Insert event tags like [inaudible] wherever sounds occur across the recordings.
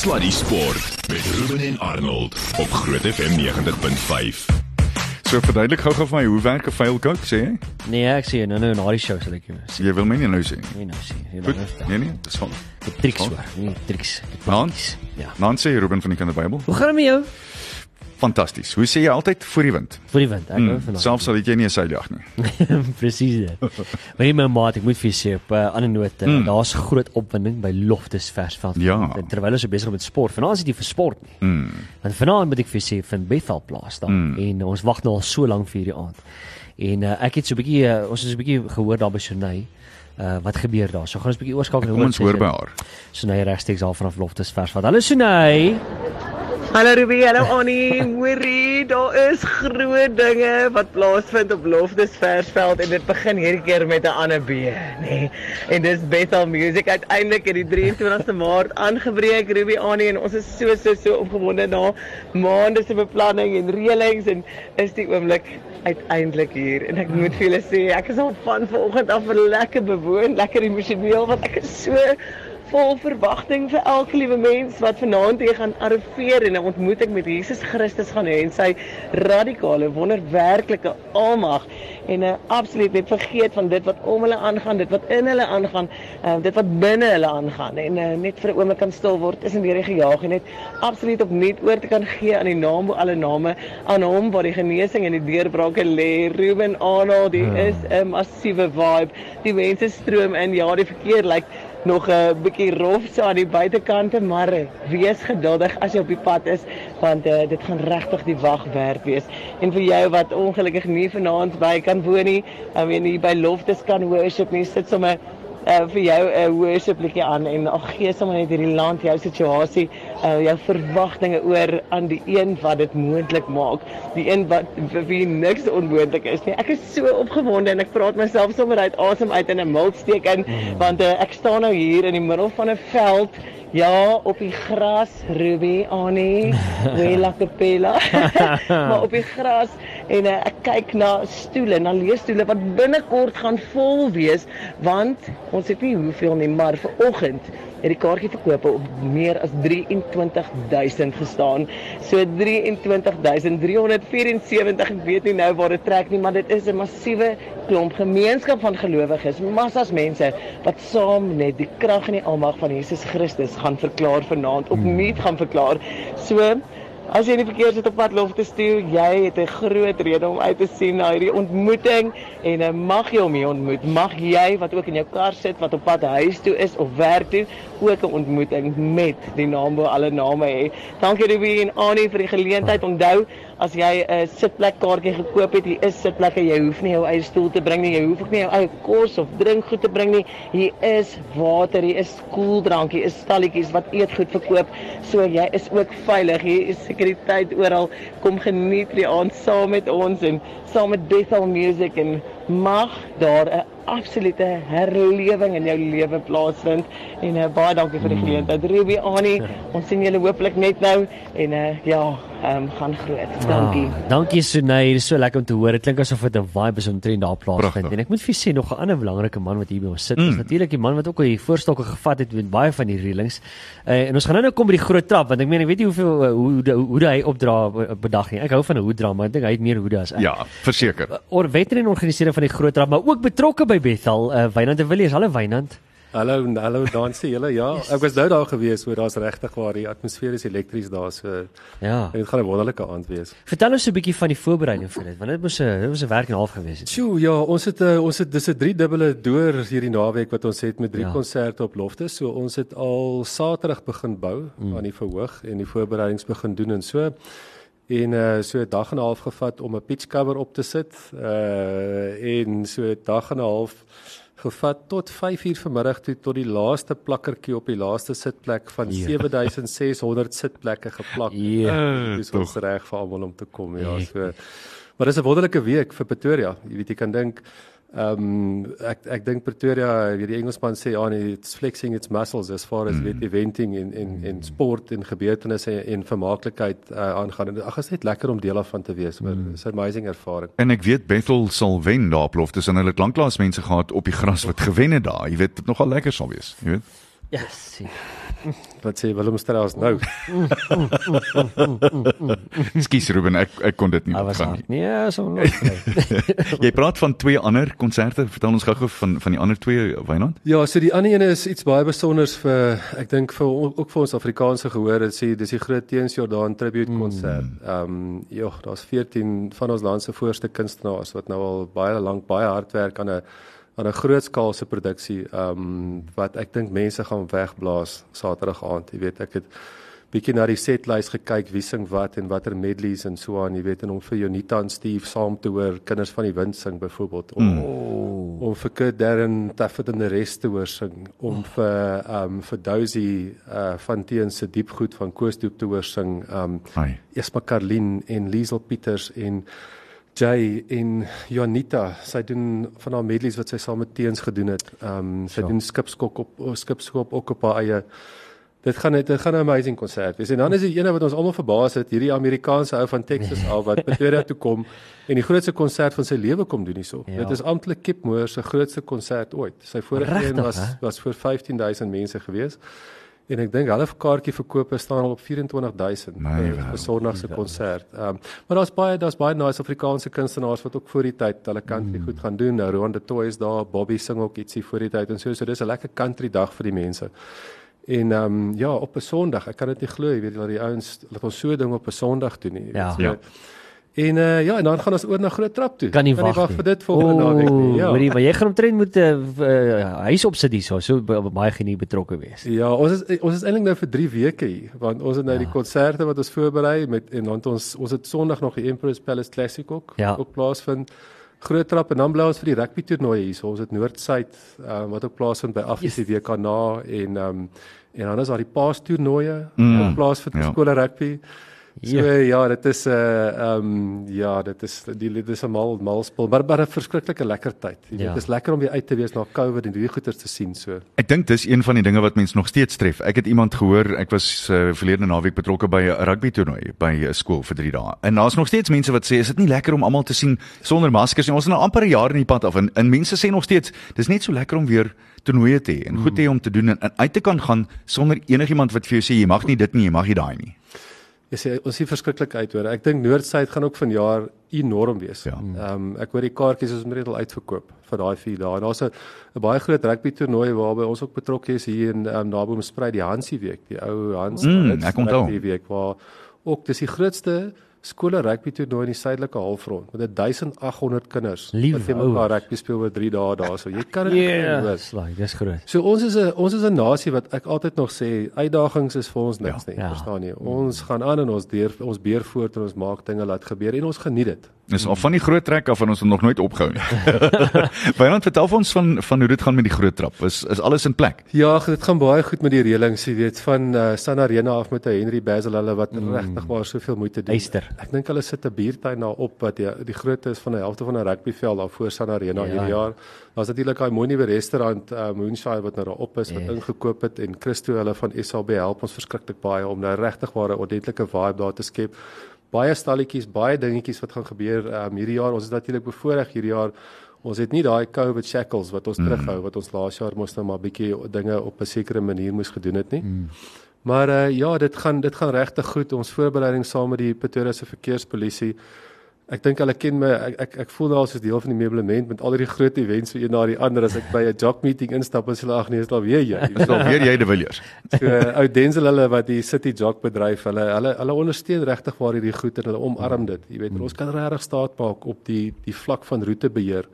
Sluddy Sport met Ruben en Arnold op Groot FM 90.5. So verduidelik gou-gou vir my hoe werk 'n fail coke sê jy? Nee, ek sê nou nou na die show sal ek jou sê. Jy wil my nie nou sê. Nee, nou sê. Goed. nou. Nee nee, dis van. Die triks hoor. Nee, triks. Die Nans? prakties. Ja. Nans sê Ruben van die Kinderbybel. Hoe gaan dit met jou? Fantasties. Hoe sê jy altyd voor die wind? Vir die wind. Ek hou Mm, vanaand. selfs al het jy nie 'n seiljag nie. [laughs] Presies dit. Maar nie my maat, ek moet vir sê op 'n uh, ander noot, mm. daar's groot opwinding by Loftus Versveld. Ja. Terwyl ons so besig is met sport, vanaand is dit vir sport nie. Mm. Want vanaand moet ek vir sê vind Bethel plaas daar Mm. en ons wag nou al so lank vir hierdie aand. En uh, ek het so 'n bietjie uh, ons het so 'n bietjie gehoor daar by Sonay. Uh, wat gebeur daar? So gaan ons 'n bietjie oorskakel Kom ons hoor by haar. Sonay regstreeks daar vanaf Loftus Versveld. Hallo Sonay. Hallo Ruby, hallo Annie. Hoorie, daar is groot dinge wat plaasvind op Loftus Versveld en dit begin hierdie keer met 'n ander B, nê. Nee. En dis Bethel Music uiteindelik het die 23ste Maart aangebreek Ruby Annie en ons is so so so opgewonde na maande se beplanning en reëlings en is die oomblik uiteindelik hier en ek moet vir julle sê ek is al van vanoggend af lekker bewoon, lekker emosioneel want ek is so vol verwagting vir elke liewe mens wat vanaand hier gaan arriveer en 'n ontmoeting met Jesus Christus gaan hê en sy radikale wonderwerklike almag en 'n uh, absoluut net vergeet van dit wat om hulle aangaan, dit wat in hulle aangaan, uh, dit wat binne hulle aangaan en uh, net vir 'n oomblik kan stil word tussen die gejaag en net absoluut opnuut oor te kan gee aan die naam bo alle name aan hom waar die genesing en die deurbrake lê. Ruben Arnold, die is 'n massiewe vibe. Die mense stroom in. Ja, die verkeer lyk like, nog 'n bietjie rof so aan die buitekante, maar eh, wees geduldig as jy op die pad is want uh, dit gaan regtig die wag werd wees. En vir jou wat ongelukkig nie vanaand by kan woon nie, I mean hier by Loftus kan worship nie, sit sommer uh, vir jou 'n uh, worship liedjie aan en ag gee sommer net hierdie land jou situasie, uh, jou verwagtinge oor aan die een wat dit moontlik maak, die een wat vir wie niks onmoontlik is nie. Ek is so opgewonde en ek praat myself sommer uit asem uit in 'n mildsteek in want uh, ek staan nou hier in die middel van 'n veld Ja, op die gras, Ruby, Annie, [laughs] Wela Capella. [laughs] maar op die gras en uh, ek kyk na stoele, na leesstoele wat binnekort gaan vol wees want ons het nie hoeveel nie, maar vir oggend het die kaartjieverkope op meer as 23000 gestaan. So 23374. Ek weet nie nou waar dit trek nie, maar dit is 'n massiewe klomp gemeenskap van gelowiges, massas mense wat saam net die krag en die almag van Jesus Christus gaan verklaar vanaand, opnuut gaan verklaar. So As jy in die verkeer sit op pad lof te stuur, jy het 'n groot rede om uit te sien na hierdie ontmoeting en uh, mag jy hom hier ontmoet. Mag jy wat ook in jou kar sit wat op pad huis toe is of werk toe, ook 'n ontmoeting met die naam bo alle name hê. Dankie Ruby en Annie vir die geleentheid. Onthou, as jy 'n uh, sitplekkaartjie gekoop het, hier is sitplekke. Jy hoef nie jou eie stoel te bring nie. Jy hoef ook nie jou eie kos of drinkgoed te bring nie. Hier is water, hier is koeldrank, hier is stalletjies wat eetgoed verkoop. So jy is ook veilig. Hier is sekuriteit oral. Kom geniet die aand saam met ons en saam met Bethel Music en mag daar 'n absolute herlewing in jou lewe plaasvind. En uh, baie dankie vir die geleentheid. Ruby Annie, [laughs] ons sien julle hopelik net nou en uh, ja, ehm um, gaan groot. Dankie. Ah, dankie Sunay, dit is so lekker om te hoor. Dit klink asof dit 'n vibe is omtrent daar plaasvind. En ek moet vir sê nog 'n ander belangrike man wat hier by ons sit, mm. is natuurlik die man wat ook al die voorstokke gevat het met baie van die reëlings. Uh, en ons gaan nou nou kom by die groot trap want ek meen ek weet nie hoeveel uh, hoe hoe, hoe hy opdra op 'n dag nie. Ek hou van 'n hoeddra, maar ek dink hy het meer hoede as ek. Ja, verseker. Or veteran organiseerder van die groot trap, maar ook betrokke by Bethel, uh, Wynand de Villiers. Hallo Wynand. Hallo, hallo dansie julle. Ja, [laughs] Yes. ek was nou daar gewees, hoor, daar's regtig waar die atmosfeer is elektries daar so. Ja. Dit gaan 'n wonderlike aand wees. Vertel ons 'n bietjie van die voorbereiding vir dit, want dit moes 'n dit was 'n werk en 'n half gewees het. Sjoe, ja, ons het 'n uh, ons het dis 'n drie dubbele door hierdie naweek wat ons het met drie Ja. konserte op Loftus. So ons het al Saterdag begin bou mm. aan die verhoog en die voorbereidings begin doen en so. En uh so 'n dag en 'n half gevat om 'n pitch cover op te sit. Uh en so 'n dag en 'n half gevat tot 5uur vanmiddag toe tot die laaste plakkertjie op die laaste sitplek van Ja. 7600 sitplekke geplak. Ja. Dis ons reg vir almal om te kom, ja, Ek- so. Maar dis 'n wonderlike week vir Pretoria. Jy weet jy kan dink ehm um, ek ek dink Pretoria, weet die Engelsman sê ja, nee, it's flexing its muscles as far as mm. weet eventing en en en sport en gebeurtenisse en vermaaklikheid uh, aangaan. En ag, is net lekker om deel daarvan te wees. Maar mm. it's 'n amazing ervaring. En ek weet Bethel sal wen daar op Loftus en hulle het lanklaas mense gehad op die gras wat gewen het daar. Jy weet dit nogal lekker sal wees, jy weet. Ja, sien. Wat sê Willem Strauss nou? [laughs] Ekskuus Ruben, ek ek kon dit nie hard. nie. Nee, so nooit. [laughs] Jy praat van twee ander konserte. Vertel ons gou-gou van van die ander twee, Wynand. Ja, so die ander ene is iets baie besonders vir ek dink vir ook vir ons Afrikaanse gehoor. Dit sê dis die groot Teens Jordaan tribute konsert. Ehm um, ja, daar's 14 van ons land se voorste kunstenaars wat nou al baie lank baie hard werk aan 'n aan 'n grootskaalse produksie ehm um, wat ek dink mense gaan wegblaas Saterdag aand. Jy weet, ek het bietjie na die setlys gekyk wie sing wat en watter medleys en so aan, jy weet, en om vir Jonita en Steve saam te hoor Kinders van die Wind sing byvoorbeeld. Om, mm. om vir Kurt Darren Taffet en die res te hoor sing, om vir ehm um, vir Dozy uh van Teen se diepgoed van Koosdoop te hoor sing, ehm um, Ai. Esma Karlin en Liesel Pieters en Jay en Janita, sy doen van haar medleys wat sy saam met Teens gedoen het. Ehm um, sy Sure. doen skipskok op oh, skipskop ook op haar eie. Dit gaan net dit gaan 'n amazing konsert wees. En dan is die ene wat ons almal verbaas het, hierdie Amerikaanse ou van Texas af wat [laughs] Pretoria toe kom en die grootste konsert van sy lewe kom doen hierso. Ja. Ja. Dit is amptelik Kip Moore se grootste konsert ooit. Sy vorige een was hè? was vir 15000 mense gewees. En ek dink hulle kaartjie verkope staan al op 24000 My vir Sondag se konsert. Ehm um, maar daar's baie daar's baie nice Afrikaanse kunstenaars wat ook voor die tyd hulle country mm. goed gaan doen. Nou Roan de Toy is daar, Bobby sing ook ietsie voor die tyd en so so dis 'n lekker country dag vir die mense. En ehm um, ja, op 'n Sondag, ek kan dit nie glo, jy weet dat die ouens laat ons so ding op 'n Sondag doen nie. Ja. so. Ja. En uh, ja, en dan gaan ons oor na Groot Trap toe. Kan nie wag vir dit volgende naweek nie. Ja. Hoorie, maar jy gaan omtrent moet 'n uh, uh, huis opsit hierso, so b- baie genie betrokke wees. Ja, ons is ons is eintlik nou vir 3 weke hier want ons het nou Ja. ja. die konserte wat ons voorberei met en dan ons ons het Sondag nog die Emperor's Palace Classic ook Ja. ook plaasvind. Groot trap en dan bly ons vir die rugby toernooi hier. So ons het Noord-Suid um, wat ook plaasvind by Afrika Yes. WK na en um, en dan is daar die paas toernooie Mm. ook plaasvind vir Ja. skole rugby. So Ja. ja, dit is 'n uh, ehm um, ja, dit is die dit is 'n mal mal spel, maar maar 'n verskriklike lekker tyd. Jy weet, Ja. dit is lekker om weer uit te wees na COVID en hierdie goeters te sien so. Ek dink dis een van die dinge wat mense nog steeds tref. Ek het iemand gehoor, ek was uh, verlede naweek betrokke by 'n rugby toernooi by 'n skool vir 3 dae. En daar's nog steeds mense wat sê is dit nie lekker om almal te sien sonder maskers nie. Ons is nou amper 'n jaar in die pad af en, en mense sê nog steeds dis net so lekker om weer toernooie te hê en goed te hê om te doen en, en uit te kan gaan sonder enigiemand wat vir jou sê jy mag nie dit nie, jy mag nie daai nie. Jy sê ons sien verskriklik uit hoor. Ek dink Noordsuid gaan ook vanjaar enorm wees. Ja. Ehm um, ek hoor die kaartjies is omtrent al uitverkoop vir daai 4 dae. Daar's 'n baie groot rugby toernooi waarby ons ook betrokke is hier in ehm um, naby ons sprei die Hansie week, die ou Hans Mm, onthou. rugby week waar ook dis die grootste skole rugby toernooi in die suidelike halfrond met 1800 kinders Liewe wat teen mekaar rugby speel oor 3 dae daarso. Jy kan [laughs] dit Ja, hoor. slaai, dis groot. So ons is 'n ons is 'n nasie wat ek altyd nog sê uitdagings is vir ons niks Ja. nie, Ja. verstaan jy? Ons gaan aan en ons deur ons beer voort en ons maak dinge laat gebeur en ons geniet dit. Dis al van die groot trek af en ons het nog nooit opgehou nie. [laughs] Wynand vertel vir ons van van hoe dit gaan met die groot trap. Is is alles in plek? Ja, dit gaan baie goed met die reëlings, jy weet, van uh, San Arena af met 'n Henry Basil hulle wat mm. regtig waar soveel moeite doen. Eyster. Ek dink hulle sit 'n biertuin daar op wat die, die grootte is van 'n helfte van 'n rugbyveld daar voor San Arena Ja. ja. hierdie jaar. Daar's natuurlik daai mooi nuwe restaurant uh, Moonshine wat nou daar op is wat Ja. ingekoop het en Christo hulle van SAB help ons verskriklik baie om nou regtig waar 'n ordentlike vibe daar te skep. Baie stalletjies, baie dingetjies wat gaan gebeur um, hierdie jaar. Ons is natuurlik bevoorreg hierdie jaar. Ons het nie daai COVID shackles wat ons mm. terughou wat ons laas jaar moes nou maar bietjie dinge op 'n sekere manier moes gedoen het nie. Mm. Maar uh, ja, dit gaan dit gaan regtig goed. Ons voorbereiding saam met die Pretoria se verkeerspolisie. Ek dink hulle ken my. Ek ek, ek voel nou as deel van die meublement met al hierdie groot events so een na die ander as ek by 'n job meeting instap en hulle ag nee, is daar weer jy. Dis al weer jy die Villiers. [laughs] So ou Denzel hulle wat die City Jock bedryf, hulle hulle hulle ondersteun regtig waar hierdie goed en hulle omarm dit. Jy weet, ons kan regtig staat maak op die die vlak van roetebeheer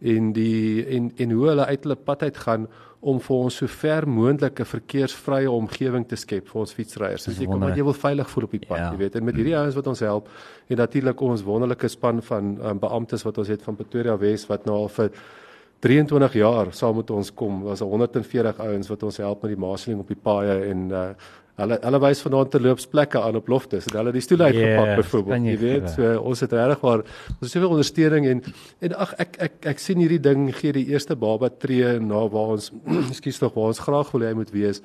en die en en hoe hulle uit hulle pad uit gaan om vir ons so ver moontlik 'n verkeersvrye omgewing te skep vir ons fietsryers. So jy kom wat jy wil veilig voel op die pad, Ja. jy weet. En met hierdie ouens wat ons help en natuurlik ons wonderlike span van um, beamptes wat ons het van Pretoria Wes wat nou al vir 23 jaar saam met ons kom. Was 140 ouens wat ons help met die marshalling op die paaie en uh hulle hulle wys vanaand te loopsplekke aan op loftes. Het hulle die stoele Ja, uitgepak kan byvoorbeeld. jy weet, so ons het regtig waar ons het soveel ondersteuning en en ag ek ek ek sien hierdie ding gee die eerste baba tree na waar ons [clears throat] ekskuus tog waar ons graag wil hê hy moet wees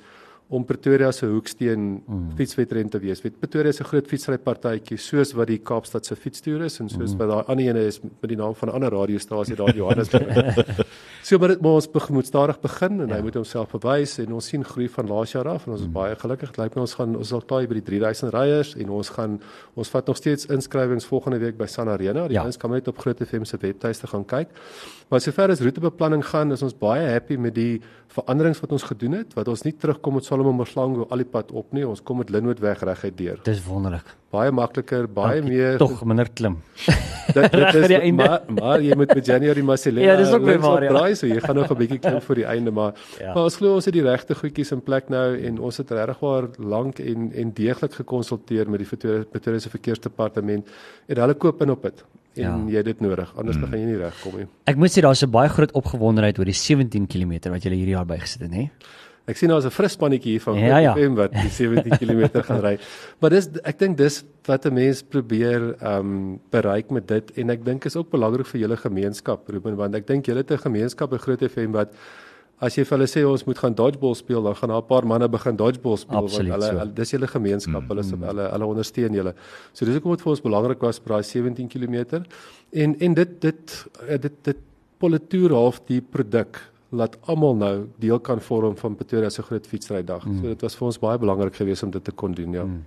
om Pretoria se hoeksteen mm. fietswedren te wees. Weet Pretoria se groot fietsrypartytjie soos wat die Kaapstad se fietstoer is en soos mm. wat daai ander ene is met die naam van 'n ander radiostasie daar Johannesburg. [laughs] [laughs] So maar dit maar ons begin moet stadig begin en ja. hy moet homself bewys en ons sien groei van laas jaar af en ons is mm. baie gelukkig. Dit lyk my ons gaan ons sal taai by die 3000 ryers en ons gaan ons vat nog steeds inskrywings volgende week by San Arena. Die ja. ouens kan net op Groot FM se webtuiste gaan kyk. Maar sover as roetebeplanning gaan, is ons baie happy met die veranderings wat ons gedoen het, wat ons nie terugkom met Solomon Moslango al die pad op nie. Ons kom met Linwood weg reguit deur. Dis wonderlik. Baie makliker, baie Dank, meer tog minder klim. dit dit is maar, maar jy moet met January Marcelina. Ja, dis ook baie waar. Ja. So jy gaan nog 'n bietjie klim vir die einde, maar ja. maar ons glo ons het die regte goedjies in plek nou en ons het regwaar lank en en deeglik gekonsulteer met die Pretoria verkeersdepartement en hulle koop in op dit en ja. jy het dit nodig anders dan mm. gaan jy nie regkom nie. Ek moet sê daar's 'n baie groot opgewondenheid oor die 17 km wat jy hierdie jaar bygesit het, hè? Ek sien daar's 'n fris mannetjie hier van ja, ja. FM wat die 17 [laughs] km gaan ry. Maar dis ek dink dis wat 'n mens probeer ehm um, bereik met dit en ek dink is ook belangrik vir julle gemeenskap, Ruben, want ek dink julle het 'n gemeenskap by Groot FM wat as jy vir hulle sê ons moet gaan dodgeball speel, dan gaan daar 'n paar manne begin dodgeball speel Absoluut want hulle, so. hulle dis julle gemeenskap, mm, hulle mm. hulle hulle ondersteun julle. So dis hoekom dit vir ons belangrik was vir daai 17 km. En en dit dit dit dit, dit politoer half die produk laat almal nou deel kan vorm van Pretoria se groot fietsrydag. Mm. So dit was vir ons baie belangrik geweest om dit te kon doen, ja. Mm.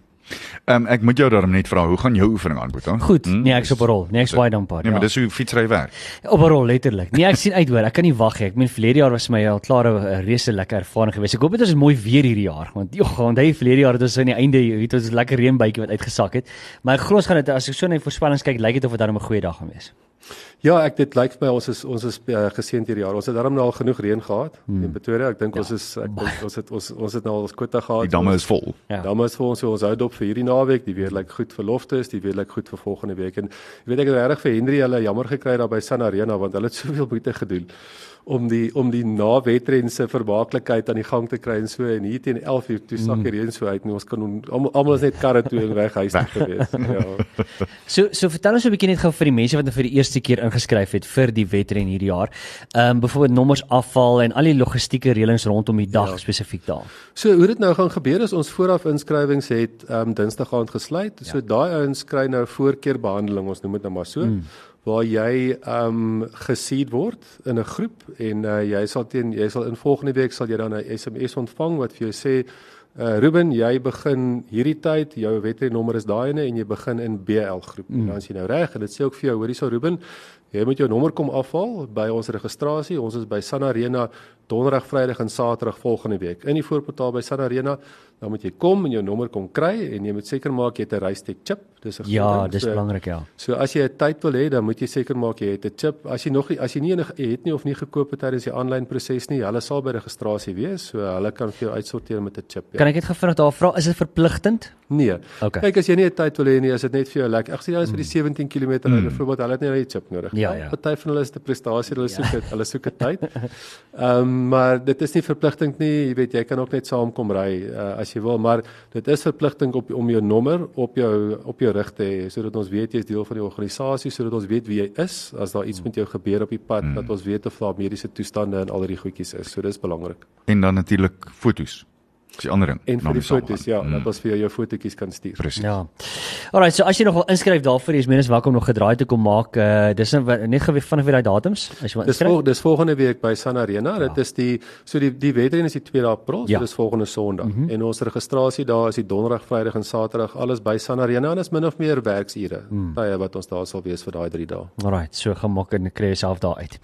Ehm um, ek moet jou daarom net vra, hoe gaan jou oefening aan, Boeta? Goed, hmm? nee, ek's op 'n rol. Nee, ek's baie dankbaar. Nee, ja. maar dis hoe fietsry werk. Op 'n rol letterlik. Nee, ek sien uit hoor. Ek kan nie wag nie. Ek meen verlede jaar was my al klaar 'n reuse lekker ervaring geweest. Ek hoop dit is mooi weer hierdie jaar, want joh, onthou verlede jaar het ons aan die einde, weet ons, lekker reënbuitjie wat uitgesak het. Maar ek glo ons gaan dit as ek so net voorspellings kyk, lyk dit of dit dan 'n goeie dag gaan wees. Ja, ek dit lyk vir my ons is ons is uh, geseënd hierdie jaar. Ons het darm nou al genoeg reën gehad hmm. in Pretoria. Ek dink ja, ons is ek dink ons het ons ons het nou al ons kwota gehad. Die damme is vol. Ja. Damme is vol. So ons hou dop vir hierdie naweek. Die weer lyk goed vir loftes, die weer lyk goed vir volgende week. En jy weet ek het regtig vir Henry hulle jammer gekry daar by San Arena want hulle het soveel moeite gedoen om die om die nawetren se vermaaklikheid aan die gang te kry en so en hier teen 11 uur toe sak hierdie mm. so uit en ons kan almal is net karre toe en weg huis toe gewees. Ja. [laughs] So so vertel ons 'n bietjie net gou vir die mense wat nou vir die eerste keer ingeskryf het vir die wetren hierdie jaar. Ehm um, byvoorbeeld nommers afval en al die logistieke reëlings rondom die dag ja. spesifiek daar. So hoe dit nou gaan gebeur is ons vooraf inskrywings het ehm um, Dinsdag aand gesluit. So ja. daai ouens kry nou voorkeurbehandeling, ons noem dit nou maar so. Mm waar jy ehm um, gesien word in 'n groep en uh, jy sal teen jy sal in volgende week sal jy dan 'n SMS ontvang wat vir jou sê uh, Ruben jy begin hierdie tyd jou wetrenommer is daai ene en jy begin in BL groep mm. dan as jy nou reg en dit sê ook vir jou hoorie sal Ruben jy moet jou nommer kom afhaal by ons registrasie ons is by San Arena donderdag vrydag en saterdag volgende week in die voorportaal by San Arena dan moet jy kom en jou nommer kom kry en jy moet seker maak jy het 'n Reistek chip. Dis 'n Ja, dis so, belangrik ja. So as jy 'n tyd wil hê, dan moet jy seker maak jy het 'n chip. As jy nog as jy nie enige het nie of nie gekoop het tydens die aanlyn proses nie, hulle sal by registrasie wees, so hulle kan vir jou uitsorteer met 'n chip. Ja. Kan ek net gevra daar vra, is dit verpligtend? Nee. Okay. Kyk as jy nie 'n tyd wil hê nie, is dit net vir jou lekker. Ek sê jy is vir die 17 km mm. ry, byvoorbeeld, hulle het nie 'n chip nodig nie. Ja, ja. Party van hulle is 'n prestasie, hulle ja. soek dit, hulle soek 'n tyd. [laughs] Ehm um, maar dit is nie verpligtend nie. Jy weet, jy kan ook net saamkom ry uh, as jy wil, maar dit is verpligting op om jou nommer op jou op jou rig te hê sodat ons weet jy is deel van die organisasie sodat ons weet wie jy is as daar iets met jou gebeur op die pad mm. dat ons weet of daar mediese toestande en al die goedjies is. So dis belangrik. En dan natuurlik fotos. Dis die ander ding. En vir die foto's, ja, mm. dat ons vir jou jou fotootjies kan stuur. Presies. Ja. Alraai, so as jy nog wil inskryf daarvoor, jy's menes welkom nog gedraai te kom maak. Uh, dis net geweet vanaf daai datums as jy wil inskryf. Dis vol, dis volgende week by San Arena. Ja. Dit is die so die die wedren is die 2 April, so ja. dis volgende Sondag. Mm -hmm. En ons registrasie daar is die Donderdag, Vrydag en Saterdag alles by San Arena en is min of meer werksure. Mm. Tye wat ons daar sal wees vir daai 3 dae. Alraai, so gemaak en kry jouself daar uit.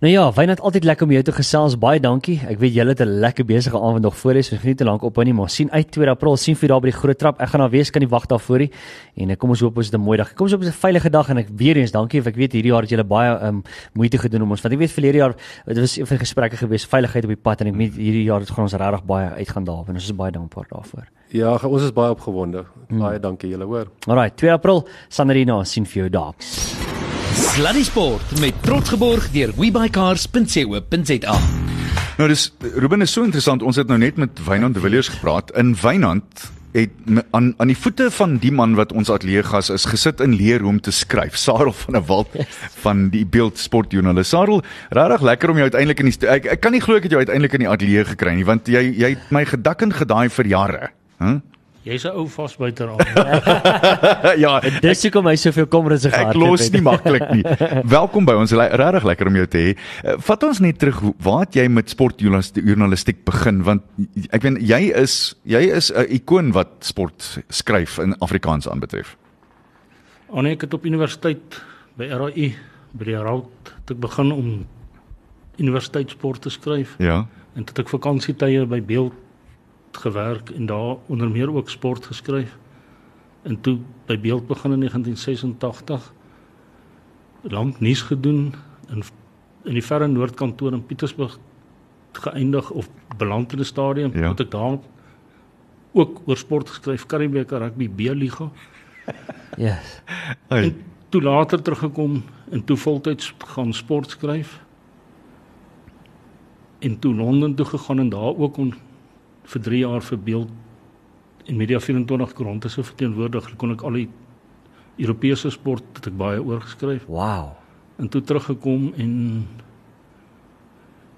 Nou ja, Wynand altyd lekker om jou te gesels. Baie dankie. Ek weet julle het 'n lekker besige aand nog voor is. Ons geniet te lank op nie, maar sien uit 2 April sien vir daar by die groot trap. Ek gaan daar wees, kan nie wag daarvoor nie. En kom ons hoop ons het 'n mooi dag. Kom ons hoop ons 'n veilige dag en ek weer eens dankie. Ek weet hierdie jaar het julle baie um, moeite gedoen om ons. Want ek weet verlede jaar dit was een van die gesprekke gewees veiligheid op die pad en ek weet hierdie jaar het gaan ons regtig baie uitgaan daar en ons is baie dankbaar daarvoor. Ja, ons is baie opgewonde. Hmm. Baie dankie julle hoor. Alraai, 2 April Sanarina sien vir jou daar. Sluddy Sport met trots geborg deur webuycars.co.za. Nou dis Ruben is so interessant. Ons het nou net met Wynand de Villiers gepraat. In Wynand het aan aan die voete van die man wat ons ateljee gas is gesit in leer hoe om te skryf. [laughs] Sarel van der Walt van die Beeld Sportjoernalis. Sarel, regtig lekker om jou uiteindelik in die ek, ek kan nie glo ek het jou uiteindelik in die ateljee gekry nie want jy jy het my gedak en gedaai vir jare. Hæ? Jy's 'n ou vasbuiter al. [laughs] ja, Dis hoekom hy soveel kommerse gehad Ek los nie maklik nie. [laughs] Welkom by ons. Regtig lekker om jou te hê. Eh, Vat ons net terug waar het jy met sportjournalistiek begin want ek weet jy is jy is 'n ikoon wat sport skryf in Afrikaans aanbetref. Annie ek het op universiteit by RAI by die het ek begin om universiteitssport te skryf Ja. en toe het ek vakansietye by Beeld gewerk en daar onder meer ook sport geskryf. En toe by Beeld begin in 1986 lank nuus gedoen in in die verre Noordkantoor in Pietersburg geëindig of beland in 'n stadium Ja. wat ek daar ook oor sport geskryf, Karibeker rugby B-liga. Yes. [laughs] Hey. En toe later teruggekom en toe voltyds gaan sport skryf. En toe Londen toe gegaan en daar ook om vir 3 jaar vir beeld en Media 24 koerante se verteenwoordiger kon ek al die Europese sport het ek baie oorgeskryf Wow. en toe teruggekom en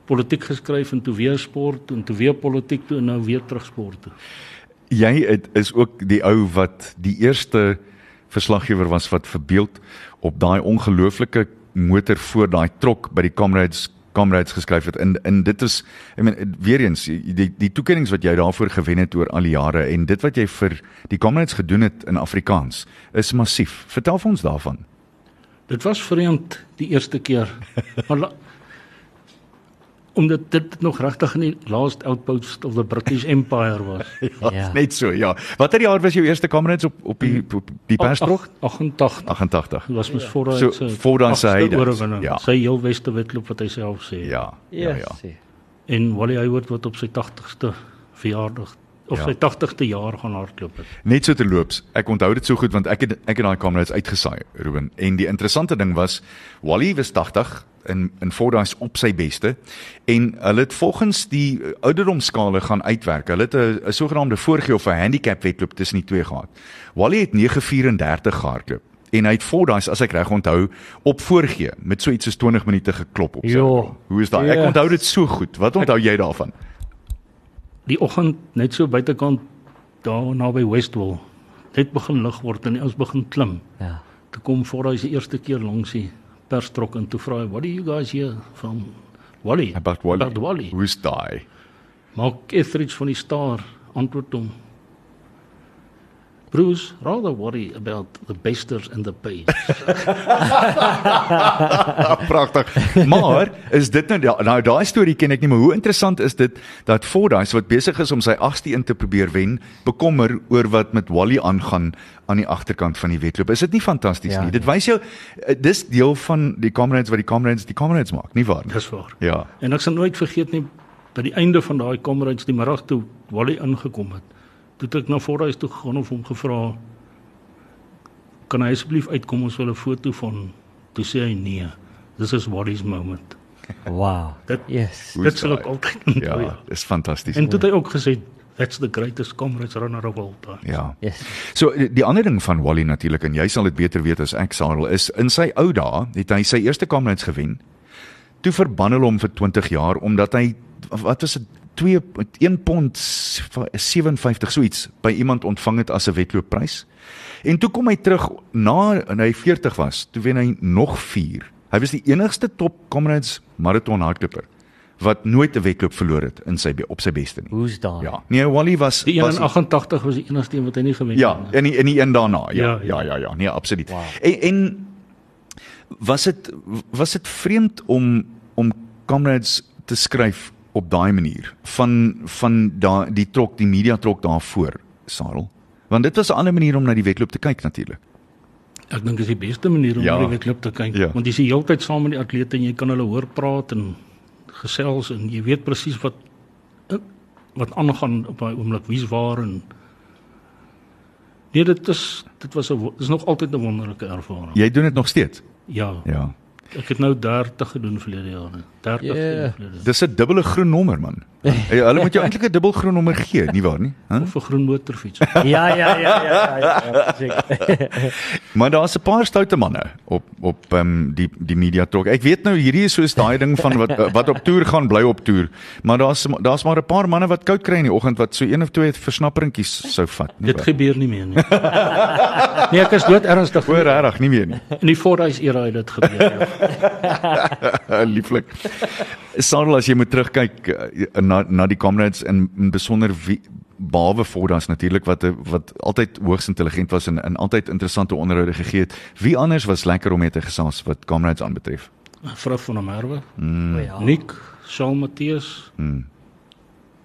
politiek geskryf en toe weer sport en toe weer politiek toe en nou weer terug sport toe. Jy het, is ook die ou wat die eerste verslaggewer was wat verbeeld op daai ongelooflike motor voor daai trok by die Comrades Comrades geskryf het en en dit is ek meen weer eens die die, toekennings wat jy daarvoor gewen het oor al die jare en dit wat jy vir die Comrades gedoen het in Afrikaans is massief. Vertel vir ons daarvan. Dit was vreemd die eerste keer. Maar omdat dit nog regtig in die last outpost of the British [laughs] Empire was. [laughs] Ja, Ja. Net so, ja. Watter jaar was jou eerste Comrades op op die op die perstrok? 88 88. Dit was mos voor hy So, se voor dan sy oorwinning. Ja. Sy heel beste wedloop wat hy self sê. Ja. Ja, ja. Yes. En Wally Hayward wat op sy 80ste verjaardag of Ja. sy 80ste jaar gaan hardloop het. Net so terloops. Ek onthou dit so goed want ek het ek het daai Comrades uitgesaai, Ruben. En die interessante ding was Wally was 80 in in Fordyce op sy beste en hulle het volgens die ouderdomsskale gaan uitwerk. Hulle het 'n sogenaamde voorgee of 'n handicap wedloop tussen die twee gehad. Wally het 9:34 gehardloop en hy het Fordyce as ek reg onthou op voorgee met so iets soos 20 minute geklop op sy. Jo. Hoe is daai? Ek Yes. onthou dit so goed. Wat onthou jy daarvan? Die oggend net so buitekant daar naby Westwall net begin lig word en die ouens begin klim. Ja. Toe kom voor hy se eerste keer langs die perstrok en toe vra hy, "What are you guys here from?" Wally. About Wally. About Wally. Hoe's daai? Mark Etheridge van die Star antwoord hom. Bruce, rather worry about the besters and the page. [laughs] Pragtig. Maar is dit nou nou daai storie ken ek nie, maar hoe interessant is dit dat Fordyce wat besig is om sy 8ste in te probeer wen, bekommer oor wat met Wally aangaan aan die agterkant van die wedloop. Is dit nie fantasties Ja, nie? Dit wys jou eh, dis deel van die Comrades wat die Comrades die Comrades maak, nie waar nie? Dis waar. Ja. En ek sal nooit vergeet nie dat die einde van daai kamerads die middag toe Wally ingekom het. Toe het ek na Forhuis toe gegaan en hom gevra kan hy asseblief uitkom ons wil 'n foto van toe sê hy nee. This is Wally's moment. Wow. Dit- Yes. Dit is sal ek altyd onthou. Ja, Ja. dis fantasties. En toe het hy ook gesê that's the greatest comrades runner of all time. Ja. Yes. So die die ander ding van Wally natuurlik en jy sal dit beter weet as ek Sarel is in sy ou dae het hy sy eerste Comrades gewen. Toe verban hulle hom vir 20 jaar omdat hy wat was dit 2 1 pond 57 so iets by iemand ontvang het as 'n wedloopprys. En toe kom hy terug na en hy 40 was, toe wen hy nog 4. Hy was die enigste top Comrades marathon hardloper wat nooit 'n wedloop verloor het in sy op sy beste nie. Hoe's daai? Ja. Nee, Wally was Die een was in 88 was die enigste een wat hy nie gewen Ja, het nie. en die, en die een daarna. Ja, ja, Ja, ja, ja. ja, nee, absoluut. Wow. En, en was dit was dit vreemd om om comrades te skryf op daai manier van van daai die trok, die media trok daarvoor, Sarel. Want dit was 'n ander manier om na die wedloop te kyk natuurlik. Ek dink dis die beste manier om Ja. na die wedloop te kyk, Ja. want jy is die hele tyd saam met die atlete en jy kan hulle hoor praat en gesels en jy weet presies wat wat aangaan op daai oomblik, wie's waar en Nee, dit is dit was 'n dis nog altyd 'n wonderlike ervaring. Jy doen dit nog steeds. Ja, Ja. ek het nou 30 gedoen verlede jaar. 30 Ja. yeah. jaar. Dis 'n dubbele groen nommer man. [laughs] Ja, hulle moet jou eintlik 'n dubbelgroen nommer gee, nie waar nie? Hæ? Of 'n groen motorfiets. [laughs] Ja, ja, ja, ja, ja, ja, seker. [laughs] Maar daar's 'n paar stoute manne op op ehm um, die die media trok. Ek weet nou hierdie is soos daai ding van wat wat op toer gaan bly op toer. Maar daar's daar's maar 'n paar manne wat koud kry in die oggend wat so een of twee versnapperingkies sou vat. nie Dit gebeur nie meer nie. Nee, ek is dood ernstig. Hoor regtig nie meer nie. In die Fordyce era het dit gebeur. Ja. Lieflik. [laughs] Sarel as jy moet terugkyk eh, na na die comrades en in besonder wie behalwe Fordas natuurlik wat wat altyd hoogs intelligent was en en altyd interessante onderhoude gegee het. Wie anders was lekker om mee te gesels wat comrades aanbetref? Vrou van der Merwe, O ja. Nick, Shaun Matthias. Hmm.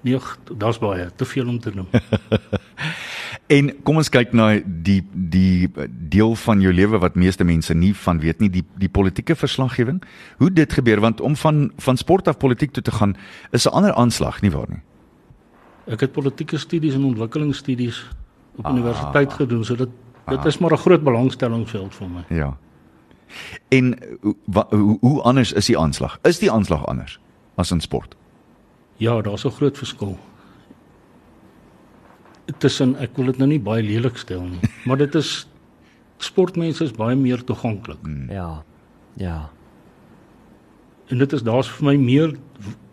Nee, daar's baie, te veel om te noem. [laughs] En kom ons kyk na die die deel van jou lewe wat meeste mense nie van weet nie, die die politieke verslaggewing. Hoe dit gebeur want om van van sport af politiek toe te gaan is 'n ander aanslag, nie waar nie? Ek het politieke studies en ontwikkelingsstudies op Ah. universiteit gedoen, so dit dit is maar 'n groot belangstellingsveld vir my. Ja. En hoe wa- hoe, hoe anders is die aanslag? Is die aanslag anders as in sport? Ja, daar's 'n groot verskil. Tussen ek wil dit nou nie baie lelik stel nie, [laughs] maar dit is sportmense is baie meer toeganklik. Ja. Ja. En dit is daar's vir my meer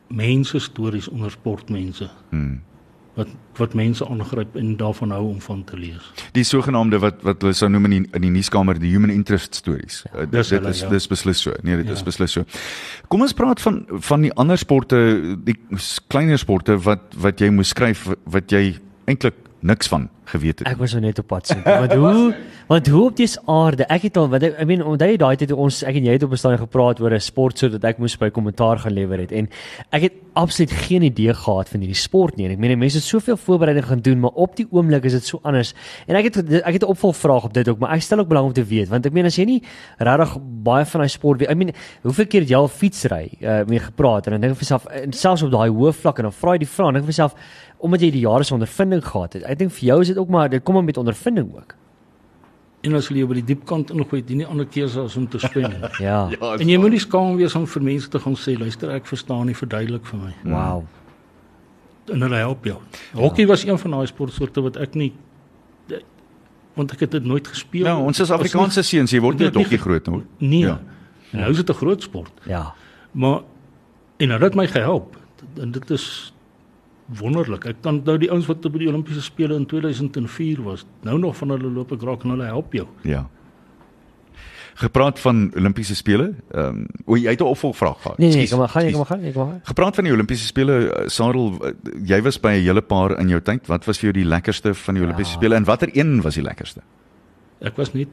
mense stories onder sportmense. Hmm. Wat wat mense aangryp en daarvan hou om van te lees. Die sogenaamde wat wat hulle sou noem in die, in die nuuskamer die human interest stories. Ja, dit dis dit hulle, is ja. dis beslis so. Nee, dit Ja. is beslis so. Kom ons praat van van die ander sporte, die kleiner sporte wat wat jy moes skryf wat jy eintlik niks van geweet het. Ek was nou net op pad sit. Want hoe [laughs] [laughs] want hoe op dis aarde? Ek het al wat ek I mean onthou jy daai tyd ons ek en jy het op 'n stadium gepraat oor 'n sport sodat ek moes by kommentaar gaan lewer het en ek het absoluut geen idee gehad van hierdie sport nie. En ek meen mense het soveel voorbereiding gaan doen, maar op die oomblik is dit so anders. En ek het ek het 'n opvolgvraag op dit ook, maar ek stel ook belang om te weet want ek meen as jy nie regtig baie van daai sport weet, I mean hoeveel keer het jy al fietsry uh, mee gepraat en dan dink ek vir myself en selfs op daai hoë vlak en dan vra jy die vraag en dink vir myself omdat jy die jare se ondervinding gehad het. Ek dink vir jou is dit ook maar dit kom maar met ondervinding ook. En as jy by die diep kant ingooi, dit nie ander keuse as om te spin nie. [laughs] Ja. En jy moet nie skaam wees om vir mense te gaan sê, luister, ek verstaan nie, verduidelik vir my. Wow. En hulle help jou. Hokkie was een van daai sportsoorte wat ek nie want ek het dit nooit gespeel. Nou, ons is Afrikaanse seuns, jy word nie nie hokkie groot hoor. Nee. Ja. Ja. Nou is dit 'n groot sport. Ja. Maar en dit het my gehelp. En dit is wonderlik. Ek kan nou die ouens wat by die Olimpiese spele in 2004 was, nou nog van hulle loop ek raak en hulle help jou. Ja. Gepraat van Olimpiese spele, ehm um, o jy het 'n opvolgvraag gehad. Nee nee, kom maar gaan, jy, kom maar gaan, jy, kom maar gaan. Gepraat van die Olimpiese spele, eh, Sarel, jy was by 'n hele paar in jou tyd. Wat was vir jou die lekkerste van die Olimpiese Ja. spele en watter een was die lekkerste? Ek was net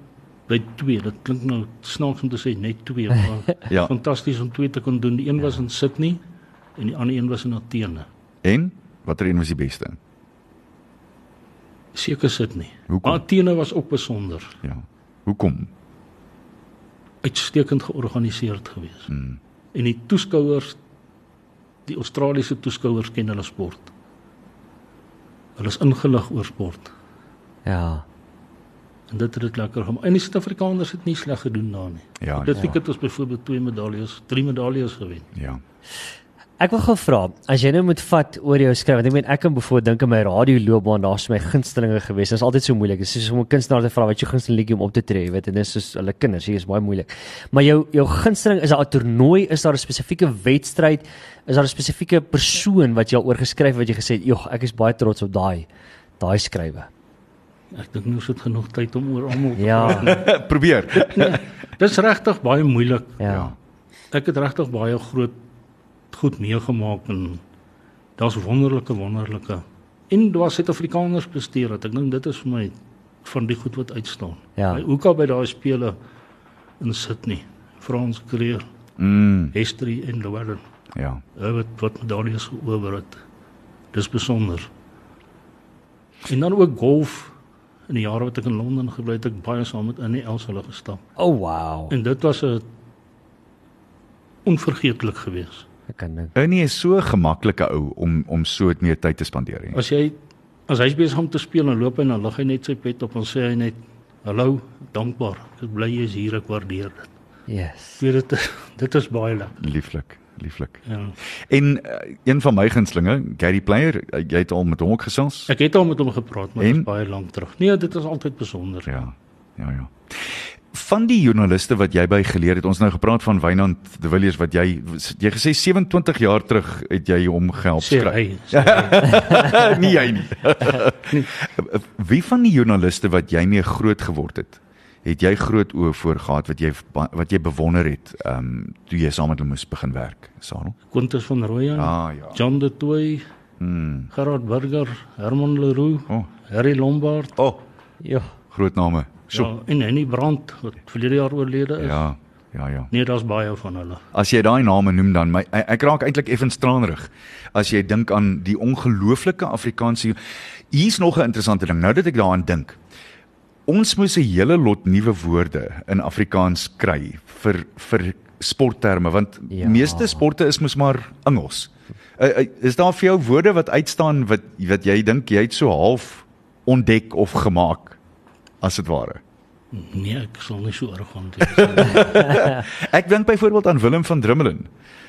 by twee. Dit klink nou snaaks om te sê net twee, maar [laughs] Ja. fantasties om twee te kon doen. Die een was in Sydney en die ander een was in Athene. En watter een was die beste? Seker Sydney. Hoekom? Maar Athene was ook besonder. Ja. Hoekom? Uitstekend georganiseerd geweest. Hmm. En die toeskouers die Australiese toeskouers ken hulle sport. Hulle is ingelig oor sport. Ja. En dit het dit lekker gemaak. En die Suid-Afrikaners het nie sleg gedoen daar nie. Ja, dit ja. het ons byvoorbeeld twee medaljes, drie medaljes gewen. Ja. Ek wil gou vra, as jy nou moet vat oor jou skryf, want ek meen ek kan byvoorbeeld dink aan my radioloopbaan, daar's my gunstelinge gewees. Dit is altyd so moeilik. Dit is soos om 'n kunstenaar te vra wat jou gunsteling liedjie om op te tree, jy weet, en dit is soos hulle kinders, hier is baie moeilik. Maar jou jou gunsteling is daar 'n toernooi, is daar 'n spesifieke wedstryd, is daar 'n spesifieke persoon wat jy al oor geskryf het wat jy gesê het, "Jog, ek is baie trots op daai daai skrywe." Ek dink nie ons het genoeg tyd om oor almal te Ja. praat. [laughs] Probeer. Dis regtig baie moeilik. Ja. Ek het regtig baie groot goed meegemaak en daar's wonderlike wonderlike en daar Suid-Afrikaners presteer het. Ek dink dit is vir my van die goed wat uitstaan. Ja. By Hoeka by daai spele in Sydney, Frans Creer, Mm, History en Llewellyn. ja. Hulle wat wat medaljes geower het. Dis besonder. En dan ook golf. In die jare wat ek in Londen gebly het ek baie saam met Annie Els hulle gestap. Oh wow. En dit was 'n onvergeetlik geweest. Ek kan dink. Ernie is so 'n gemaklike ou om om so meer tyd te spandeer. hè. As jy as hy's besig om te speel en loop hy en dan lig hy net sy pet op en sê hy net hallo, dankbaar. Ek bly jy is hier, ek waardeer dit. Yes. Weet dit dit is baie lekker. Lieflik. lieflik. Ja. En uh, een van my gunstlinge, Gary Player, uh, jy het al met hom ook gesels? Ek het al met hom gepraat, maar dit is baie lank terug. Nee, dit is altyd besonder. Ja. Ja, ja. Van die joernaliste wat jy by geleer het, ons nou gepraat van Wynand de Villiers wat jy jy gesê 27 jaar terug het jy hom gehelp skryf. [laughs] Sê hy. nie nie. [laughs] Wie van die joernaliste wat jy mee groot geword het, het jy groot oë voor gehad wat jy wat jy bewonder het, ehm um, toe jy saam met hulle moes begin werk, Sarel? Quintus van Rooyen, Ah ja. John de Tooy, Mm. Gerard Burger, Herman Leroux, O, oh, Harry Lombard, oh, Ja. groot name. So. ja, en Henny Brandt wat verlede jaar oorlede is. Ja. Ja, ja. Nee, daar's baie van hulle. As jy daai name noem dan my ek raak eintlik effens traanrig as jy dink aan die ongelooflike Afrikaanse Hier's nog 'n interessante ding. Nou dat ek daaraan dink. Ons moes 'n hele lot nuwe woorde in Afrikaans kry vir vir sportterme want Ja. ja. meeste sporte is mos maar Engels. Uh, uh, is daar vir jou woorde wat uitstaan wat wat jy dink jy het so half ontdek of gemaak as dit ware? Nee, ek sal nie so arrogant wees. [laughs] Ek dink byvoorbeeld aan Willem van Drummelen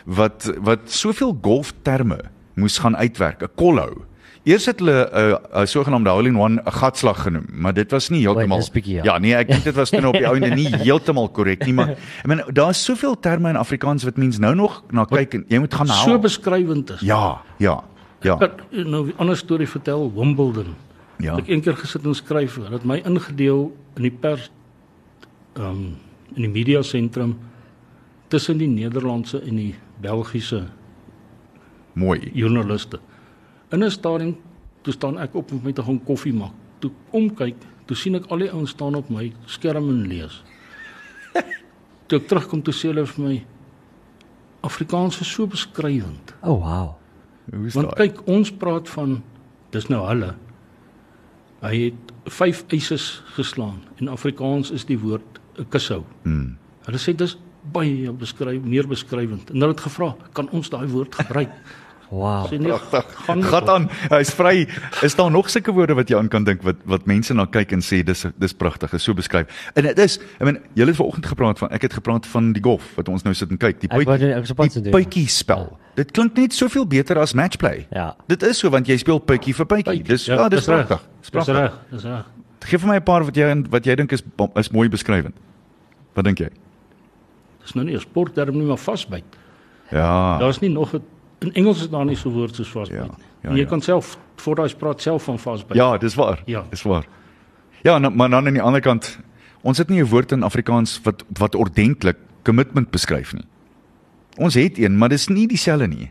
wat wat soveel golfterme moes gaan uitwerk, 'n kollou. Eers het hulle 'n uh, 'n sogenaamde hole in one 'n gatslag genoem, maar dit was nie heeltemal ja. Ja, nee, ek dink dit was nou op die ouende nie [laughs] heeltemal korrek nie, maar ek meen daar's soveel terme in Afrikaans wat mens nou nog na kyk en jy moet gaan haal. so beskrywend is. Ja, ja. Ja. Ek het nou 'n ander storie vertel, Wimbledon. Ja. Ek een keer gesit en skryf, hulle het my ingedeel in die pers ehm um, in die media sentrum tussen die Nederlandse en die Belgiese Mooi. joernaliste. In 'n stadium toe staan ek op om met te gaan koffie maak. Toe omkyk, toe sien ek al die ouens staan op my skerm en lees. [laughs] toe ek terugkom toe sê hulle vir my Afrikaans is so beskrywend. O, oh, wow. Hoe is Want daai? kyk, ons praat van dis nou hulle. Hy het vyf eises geslaan. In Afrikaans is die woord 'n kushou. Hmm. Hulle sê dis baie beskryf meer beskrywend. En hulle het gevra, kan ons daai woord gebruik? [laughs] Wow. Sê nee, gaan Gat aan. Hy's vry. Is daar nog sulke woorde wat jy aan kan dink wat wat mense na kyk en sê dis dis pragtig, is so beskryf. En dit is, ek meen, julle het vanoggend gepraat van ek het gepraat van die golf wat ons nou sit en kyk, die te die puitjie spel. Dit klink net soveel beter as matchplay. Ja. Dit is so want jy speel puitjie vir puitjie. Dis ja, dis reg. pragtig. Dis Dis pragtig. reg, dis reg. Geef vir my 'n paar wat jy wat jy dink is is mooi beskrywend. Wat dink jy? Dis nou nie 'n sportterm nie, maar vasbyt. Ja. Daar's nie nog 'n in Engels is daar nie so woord soos vasbyt Ja, nie. ja, En jy ja. kan self voor daai praat self van vasbyt. Ja, dis waar. Ja. Dis waar. Ja, nou, maar dan aan die ander kant, ons het nie 'n woord in Afrikaans wat wat ordentlik commitment beskryf nie. Ons het een, maar dis nie dieselfde nie.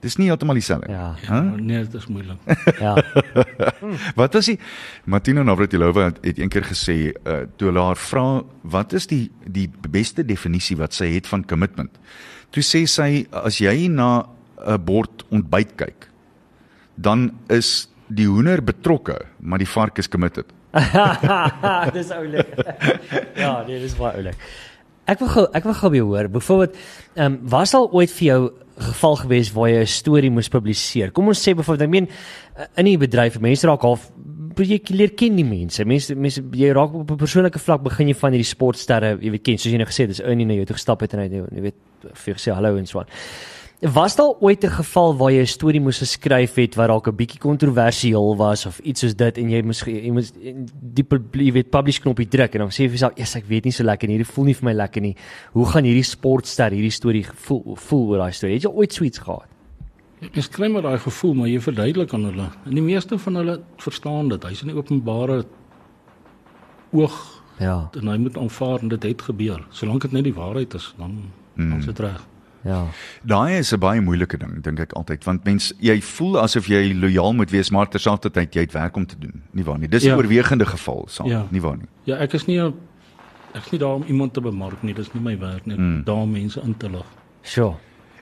Dis nie heeltemal dieselfde. Ja. Ja, nee, dit is moeilik. [laughs] Ja. [laughs] Wat is die Martina Navratilova het, het eendag gesê uh, toe hulle haar vra wat is die die beste definisie wat sy het van commitment. Toe sê sy as jy na 'n bord ontbyt kyk, dan is die hoender betrokke, maar die vark is committed. [laughs] dis oulik. [laughs] ja, nee, dis baie oulik. Ek wil gou ek wil gou weer hoor. Byvoorbeeld, ehm um, was al ooit vir jou geval gewees waar jy 'n storie moes publiseer? Kom ons sê byvoorbeeld, ek meen eh, in die bedryf, mense raak half jy leer ken die mense. Mense mense jy raak op 'n persoonlike vlak begin jy van hierdie sportsterre, jy weet ken, soos jy nou gesê het, dis Ernie na jou toe gestap het en hy jy weet vir jou gesê hallo en so aan. Was daar ooit 'n geval waar jy 'n storie moes geskryf het wat dalk 'n bietjie kontroversieel was of iets soos dit en jy moes jy moes die jy weet publish knoppie druk en dan sê jy vir jouself, "Ja, ek weet nie so lekker nie. Hierdie voel nie vir my lekker nie. Hoe gaan hierdie sportster hierdie storie voel voel oor daai storie?" Het jy ooit so iets gehad? Mens kry maar daai gevoel, maar jy verduidelik aan hulle. En die meeste van hulle verstaan dit. Hy's in die openbare oog Ja. en hy moet aanvaar en dit het gebeur. Solank dit net die waarheid is, dan Hmm. dan is dit reg. Ja. Daai is 'n baie moeilike ding dink ek altyd want mens jy voel asof jy lojaal moet wees maar terselfdertyd jy het werk om te doen. Nie waar nie. Dis 'n Ja. oorwegende geval saam, Ja. nie waar nie. Ja, ek is nie ek is nie daar om iemand te bemark nie. Dis nie my werk nie. Hmm. Daar mense in te lig. Sure.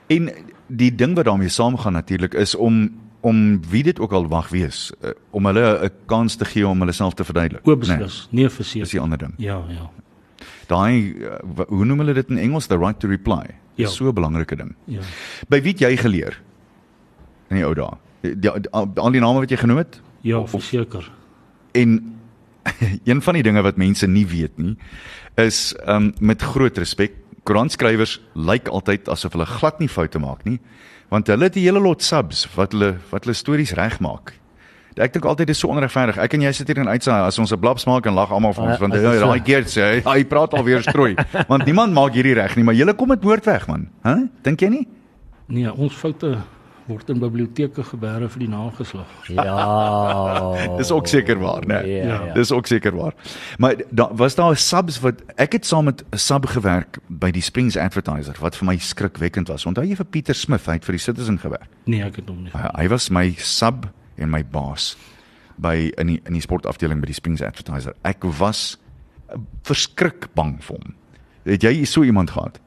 En die ding wat daarmee saamgaan natuurlik is om om wie dit ook al mag wees, uh, om hulle 'n kans te gee om hulle self te verduidelik. Oop beslis, nee, nee verseker. Dis die ander ding. Ja, ja. Daai uh, wa- hoe noem hulle dit in Engels the right to reply. Ja. Dis so 'n belangrike ding. Ja. By wie het jy geleer in die ou dae? Al die name wat jy genoem het? Ja, Of- verseker. En [laughs] een van die dinge wat mense nie weet nie is um met groot respek koeranskrywers lyk altyd asof hulle glad nie foute maak nie, want hulle het 'n hele lot subs wat hulle wat hulle stories regmaak. Ek dink altyd dis so onregverdig. Ek en jy sit hier en uitsaai as ons 'n blaps maak en lag almal van ons Ah, want hy dit so- daai keer sê hy, hy praat alweer strooi. [laughs] want niemand maak hierdie reg nie, maar julle kom dit woord weg man. Hæ? Huh? Dink jy nie? Nee, ons foute word in biblioteke gebeere vir die nageslag. Ja. [laughs] Dis ook seker waar, né? Ja, ja. Dis ook seker waar. Maar daar was daar subs wat ek het saam met 'n sub gewerk by die Springs Advertiser wat vir my skrikwekkend was. Onthou jy vir Pieter Smith, hy het vir die Citizen gewerk. Nee, ek het hom nie. Hy, hy was my sub en my baas by in die in die sportafdeling by die Springs Advertiser. Ek was uh, verskrik bang vir hom. Het jy so iemand gehad?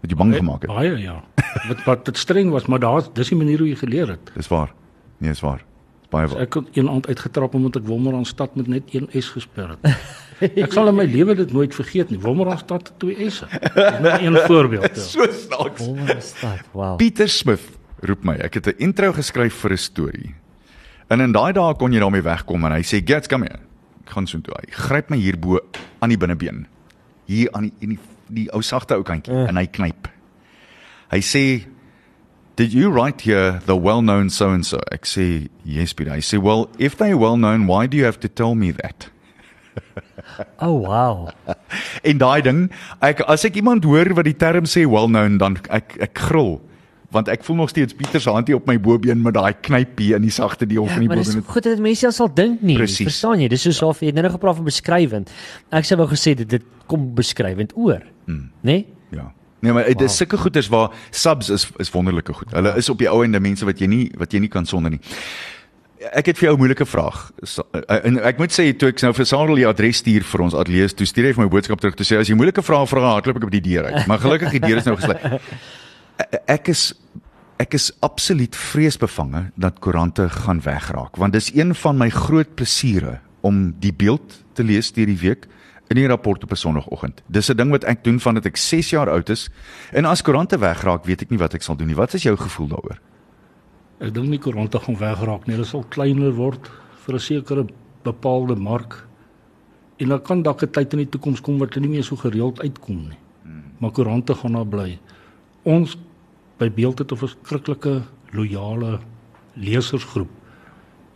Wat jy bang gemaak het? Baie ja. [laughs] Wat wat dit streng was, maar daar dis die manier hoe jy geleer het. Dis waar. Nee, dis waar. Dis baie waar. Ek het een aand uitgetrap omdat ek Wolmaranstad met net een S gespel het. [laughs] Ek sal in my lewe dit nooit vergeet nie. Wolmaranstad het twee S'e. Net een voorbeeld. Ja. [laughs] So snaaks. Wolmaranstad. Wow. Pieter Smith roep my. Ek het 'n intro geskryf vir 'n storie. En in daai dae kon jy daarmee wegkom en hy sê, "Gets, kom hier." Ek gaan soontoe. Hy gryp my hierbo aan die binnebeen. Hier aan die in die, die ou sagte ou kantjie Uh. en hy knyp. Hy sê, "Did you write here the well-known so and so?" Ek sê, "Yes, Pieter." Hy sê, "Well, if they're well-known, why do you have to tell me that?" [laughs] Oh wow. En daai ding, ek as ek iemand hoor wat die term sê well-known dan ek ek gril want ek voel nog steeds Pieter se handjie op my bobeen met daai knypie in die sagte deel Ja, van die maar dis bobeen. goed dat mense al sal dink nie. Presies. Verstaan jy? Dis soos of jy het nou gepraat van beskrywend. Ek sê wou gesê dit dit kom beskrywend oor. Hmm. Né? Nee? Ja. Nee, maar dit is sulke goeders waar subs is is wonderlike goed. Hulle is op die ou ende mense wat jy nie wat jy nie kan sonder nie. Ek het vir jou 'n moeilike vraag. Eh, En ek moet sê toe ek nou vir Sarel die adres stuur vir ons ateljee, toe stuur hy vir my boodskap terug toe sê as jy moeilike vrae vra, hardloop ek op die deur uit. Maar gelukkig die deur is nou gesluit. [laughs] Ek is ek is absoluut vreesbevange dat koerante gaan wegraak want dis een van my groot plesiere om die beeld te lees deur die week in die rapport op 'n sonoggend. Dis 'n ding wat ek doen vandat ek 6 jaar oud is en as koerante wegraak, weet ek nie wat ek sal doen nie. Wat is jou gevoel daaroor? Ek dink nie koerante gaan wegraak nie. Hulle sal kleiner word vir 'n sekere bepaalde mark. En dan kan dalk 'n tyd in die toekoms kom wat hulle nie meer so gereeld uitkom nie. Maar koerante gaan daar bly. Ons by Beeld het 'n verskriklike loyale lesersgroep.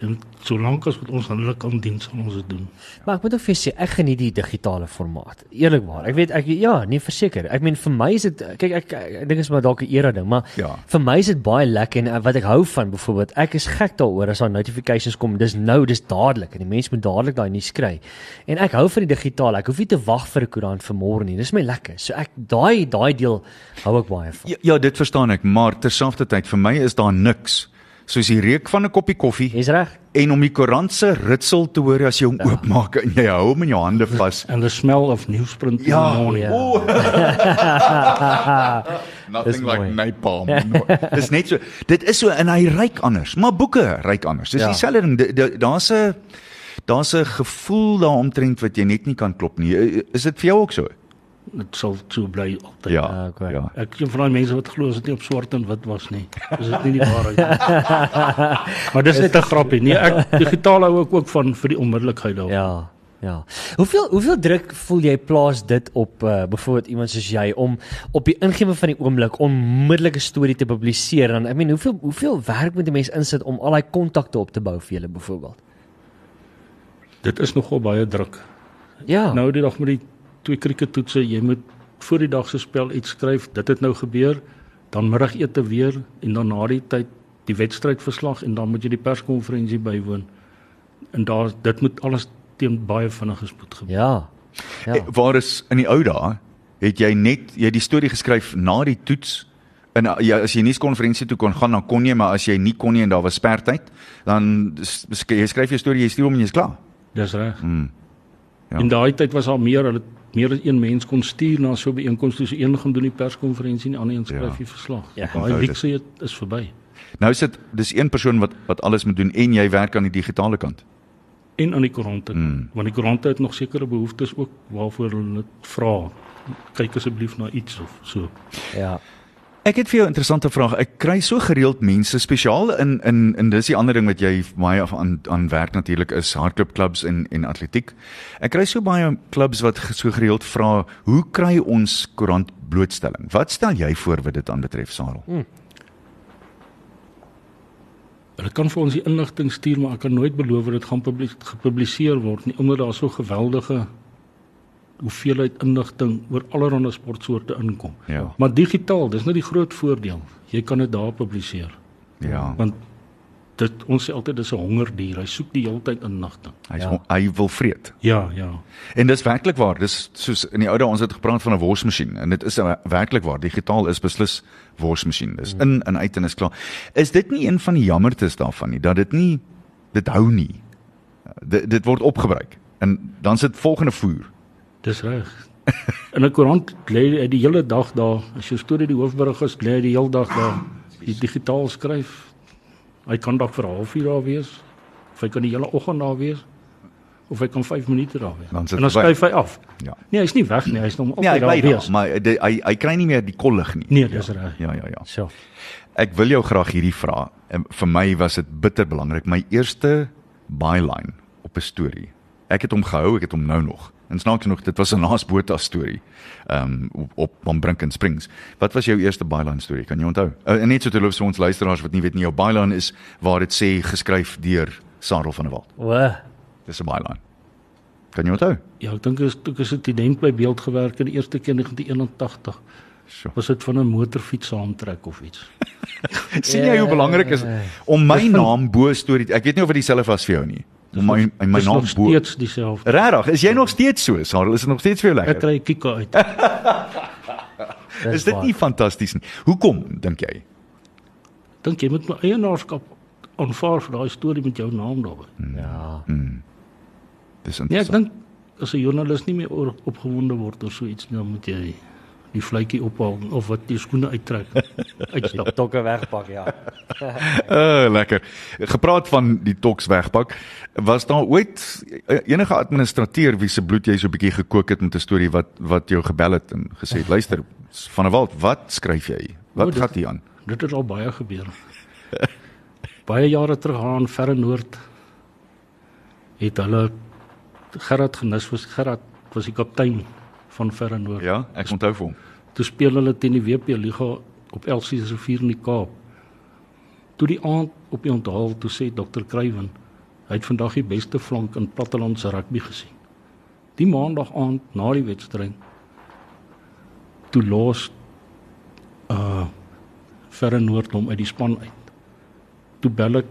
En solank as wat ons aan hulle kan dien, sal ons dit doen. Maar ek moet ook vir sê ek geniet die digitale formaat. Eerlikwaar. Ek weet ek ja, nee verseker. Ek meen vir my is dit kyk ek, ek, ek dink is maar dalk 'n era ding, maar Ja. vir my is dit baie lekker en uh, wat ek hou van byvoorbeeld, ek is gek daaroor as daar notifications kom. Dis nou, dis dadelik en die mens moet dadelik daai nuus kry. En ek hou van die digitale. Ek hoef nie te wag vir 'n koerant vir môre nie. Dis my lekker. So ek daai daai deel hou ek baie van. Ja, ja, dit verstaan ek, maar terselfdertyd vir my is daar niks soos die reuk van 'n koppie koffie Jy's reg. en om die koerant se ritsel te hoor as jy hom oopmaak en jy hou hom in jou hande vas. [laughs] And the smell of newsprint in Ja, the morning. ja. [laughs] [laughs] o. Dis Nothing like mooi. napalm. No, Dis net so. Dit is so en hy ryk anders, maar boeke ryk anders. Dis Ja. dieselfde ding. Di- di- Daar's 'n daar's 'n gevoel daaromtrent wat jy net nie kan klop nie. Is dit vir jou ook so? Dit sal so bly altyd. Ja. Ah, okay. Ja. Ek is een van daai mense wat glo as dit nie op swart en wit was nie. Is dit nie die waarheid nie. [laughs] maar dis net 'n grappie. Nee, ek digitaal hou ek ook van vir die onmiddellikheid daarvan. Ja. Ja. Hoeveel hoeveel druk voel jy plaas dit op uh, byvoorbeeld iemand soos jy om op die ingewing van die oomblik onmiddellike storie te publiseer dan I mean hoeveel hoeveel werk moet 'n mens insit om al daai kontakte op te bou vir julle byvoorbeeld? Dit is nogal baie druk. Ja. Nou die dag met die twee krieketoetse, jy moet voor die dag se spel iets skryf. Dit het nou gebeur. Dan middagete weer en dan na die tyd die wedstrydverslag en dan moet jy die perskonferensie bywoon. En daar dit moet alles teen baie vinnige spoed gebeur. Ja. Ja. Ja. Waar is in die ou dae het jy net jy die storie geskryf na die toets en uh, ja, as jy nie konferensie toe kon gaan dan kon jy maar as jy nie kon nie en daar was spertyd dan sk- jy skryf jou storie jy stuur hom en jy's klaar. Dis reg. Mm. Ja. In daai tyd was daar meer, hulle meer as een mens kon stuur na so 'n byeenkoms, so een gaan doen die perskonferensie en die ander een skryf Ja. die verslag. Ja. Daai Onthou week dit. se het- is verby. Nou is dit dis een persoon wat wat alles moet doen en jy werk aan die digitale kant. En aan die koerante, Mm. mm. want die koerante het nog sekere behoeftes ook waarvoor hulle dit vra. Kyk asseblief na iets of so. Ja. Ek het vir jou 'n interessante vraag. Ek kry so gereeld mense spesiaal in in in dis die ander ding wat jy baie af aan aan werk natuurlik is hardloopklubs en en atletiek. Ek kry so baie klubs wat so gereeld vra, "Hoe kry ons koerant blootstelling?" Wat stel jy voor wat dit aanbetref, Sarel? Hmm. Hulle kan vir ons die inligting stuur, maar ek kan nooit beloof dat dit gaan publis- gepubliseer word nie omdat daar so geweldige hoeveelheid inligting oor allerlei sportsoorte inkom. Ja. Maar digitaal, dis nou die groot voordeel. Jy kan dit daar publiseer. Ja. Want dit ons sê altyd dis 'n hongerdier. Hy soek die hele tyd inligting. Hy Ja. hy wil vreet. Ja, ja. En dis werklik waar. Dis soos in die ou dae ons het gepraat van 'n worsmasjien en dit is werklik waar. Digitaal is beslis worsmasjien. Dis in en uit en is klaar. Is dit nie een van die jammertes daarvan nie dat dit nie dit hou nie. Dit dit word opgebruik en dan sit volgende voer. Dis reg. In 'n koerant lê die hele dag daar. As jou storie die hoofberig is, lê die hele dag daar. Jy digitaal skryf. Hy kan dalk vir 'n halfuur daar wees. Of hy kan die hele oggend daar wees. Of hy kan 5 minute daar wees. Dan en dan skryf hy af. Ja. Nee, hy's nie weg nie. Hy's nog Nee, hy altyd daar wees. maar hy hy, hy kry nie meer die kollig nie. Nee, dis reg. Ja, ja, ja. So. Ek wil jou graag hierdie vra. Vir my was dit bitter belangrik. My eerste byline op 'n storie. Ek het hom gehou, ek het hom nou nog. En snaaks genoeg, dit was 'n Naas Botha storie. Ehm um, op, op Van Brinken Springs. Wat was jou eerste byline storie? Kan jy onthou? Uh, en net so terloops vir ons luisteraars wat nie weet nie, jou byline is waar dit sê geskryf deur Sarel van der Walt. O, Dis 'n byline. Kan jy onthou? Ja, ek dink ek as 'n student by beeld gewerk het die eerste keer in 1981. So. Was dit van 'n motorfiets saamtrek of iets? [laughs] sien jy hoe belangrik is om my naam bo storie. Ek weet nie of dit dieselfde was vir jou nie. My my, my naam nog bo. steeds dieselfde. Regtig, is jy nog steeds so? Sarel, is dit nog steeds vir jou Ek lekker? kry kieke uit. [laughs] Is dit nie fantasties nie? Hoekom dink jy? Dink jy moet my eienaarskap aanvaar vir daai storie met jou naam daarby? ja. Dis Nee, ek interessant. dink as 'n joernalis nie meer opgewonde word oor so iets nie, dan moet jy die vletjie ophaal of wat die skoene uittrek. [laughs] Uitstap. Tokke wegpak, ja. Uh, [laughs] lekker. Gepraat van die toks wegpak, was daar ooit eh, enige administrateur wie se bloed jy so 'n bietjie gekook het met 'n storie wat wat jou gebel het en gesê het, "Luister, van der Walt, wat skryf jy? Wat O, dit- gaan hier aan?" Dit het al baie gebeur. [laughs] baie jare terug aan Verre Noord het hulle Gerard Genus was Gerard was die kaptein van Verre Noord. Ja, ek onthou vir hom. Toe speel hulle teen die WP Liga op Elsie se rivier in die Kaap. Toe die aand op die onthaal toe sê Dr. Kruiven, hy het vandag die beste flank in plattelandse rugby gesien. Die maandag aand na die wedstryd toe los uh verre noord hom uit die span uit. Toe bel ek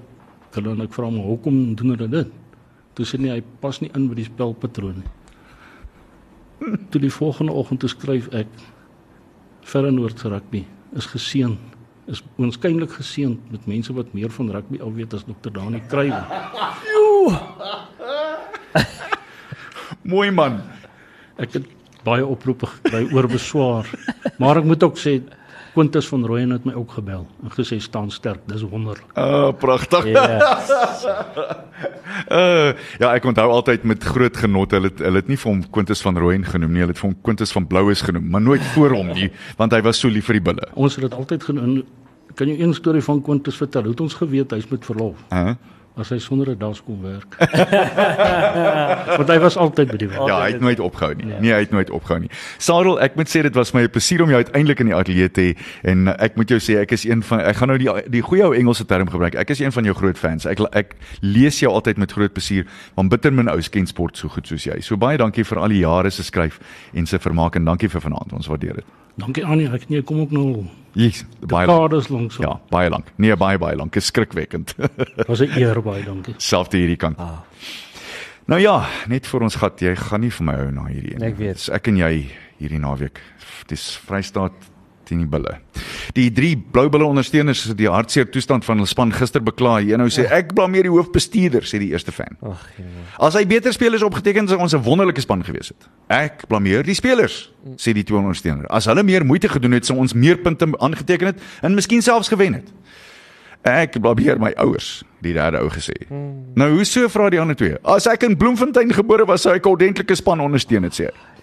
hulle en ek vra hom hoekom doen hulle dit? Toe sê hy hy pas nie in by die spelpatroon nie. [laughs] Toe die volgende oggend toe skryf ek verre noord se rugby is geseën is waarskynlik geseën met mense wat meer van rugby al weet as Dr. Dani Kruiven. [laughs] [laughs] Mooi man. Ek het baie oproepe gekry oor beswaar. Maar ek moet ook sê Quintus van Rooyen het my ook gebel en gesê staan sterk, dis wonderlik. Uh, pragtig. Ja. Uh, [laughs] ja, ek onthou altyd met groot genot. Hulle het, hulle het nie vir hom Quintus van Rooyen genoem nie, hulle het vir hom Quintus van Bloues genoem, maar nooit voor hom nie, want hy was so lief vir die bulle. Ons het dit altyd genoem. Kan jy een storie van Quintus vertel? Hoe het ons geweet hy's met verlof Hæ? As hy sonder 'n das kon werk? [laughs] Want hy was altyd by die werk. Ja, hy het nooit opgehou nie. Nee, hy het nooit opgehou nie. Sarel, ek moet sê dit was my 'n plesier om jou uiteindelik in die ateljee te hê en uh, ek moet jou sê ek is een van ek gaan nou die die goeie ou Engelse term gebruik. Ek is een van jou groot fans. Ek ek lees jou altyd met groot plesier want bitter min ou ken sport so goed soos jy. So baie dankie vir al die jare se skryf en se vermaak en dankie vir vanaand. Ons waardeer dit. Dankie Annie, ek nee, kom ook nou Jesus, baie lank. lank so. Ja, baie lank. Nee, baie baie lank. Is skrikwekkend. [laughs] Was 'n eer baie dankie. Selfde hierdie kant. Ah. Nou ja, net vir ons gat, jy gaan nie vir my hou na hierdie een. Ek weet. Dis ek en jy hierdie naweek. Dis Vrystaat teen die bulle. Die drie blou bulle ondersteuners het die hartseer toestand van hulle span gister beklaar. Een nou sê ek blameer die hoofbestuurder, sê die eerste fan. Ag, jonge. As hy beter spelers opgeteken sou ons 'n wonderlike span gewees het. Ek blameer die spelers, sê die twee ondersteuners. As hulle meer moeite gedoen het, sou ons meer punte aangeteken het en miskien selfs gewen het. Ek blameer my ouers, die derde ou gesê. Nou hoe so vra die ander twee? As ek in Bloemfontein gebore was, sou ek 'n ordentlike span ondersteun het, sê hy.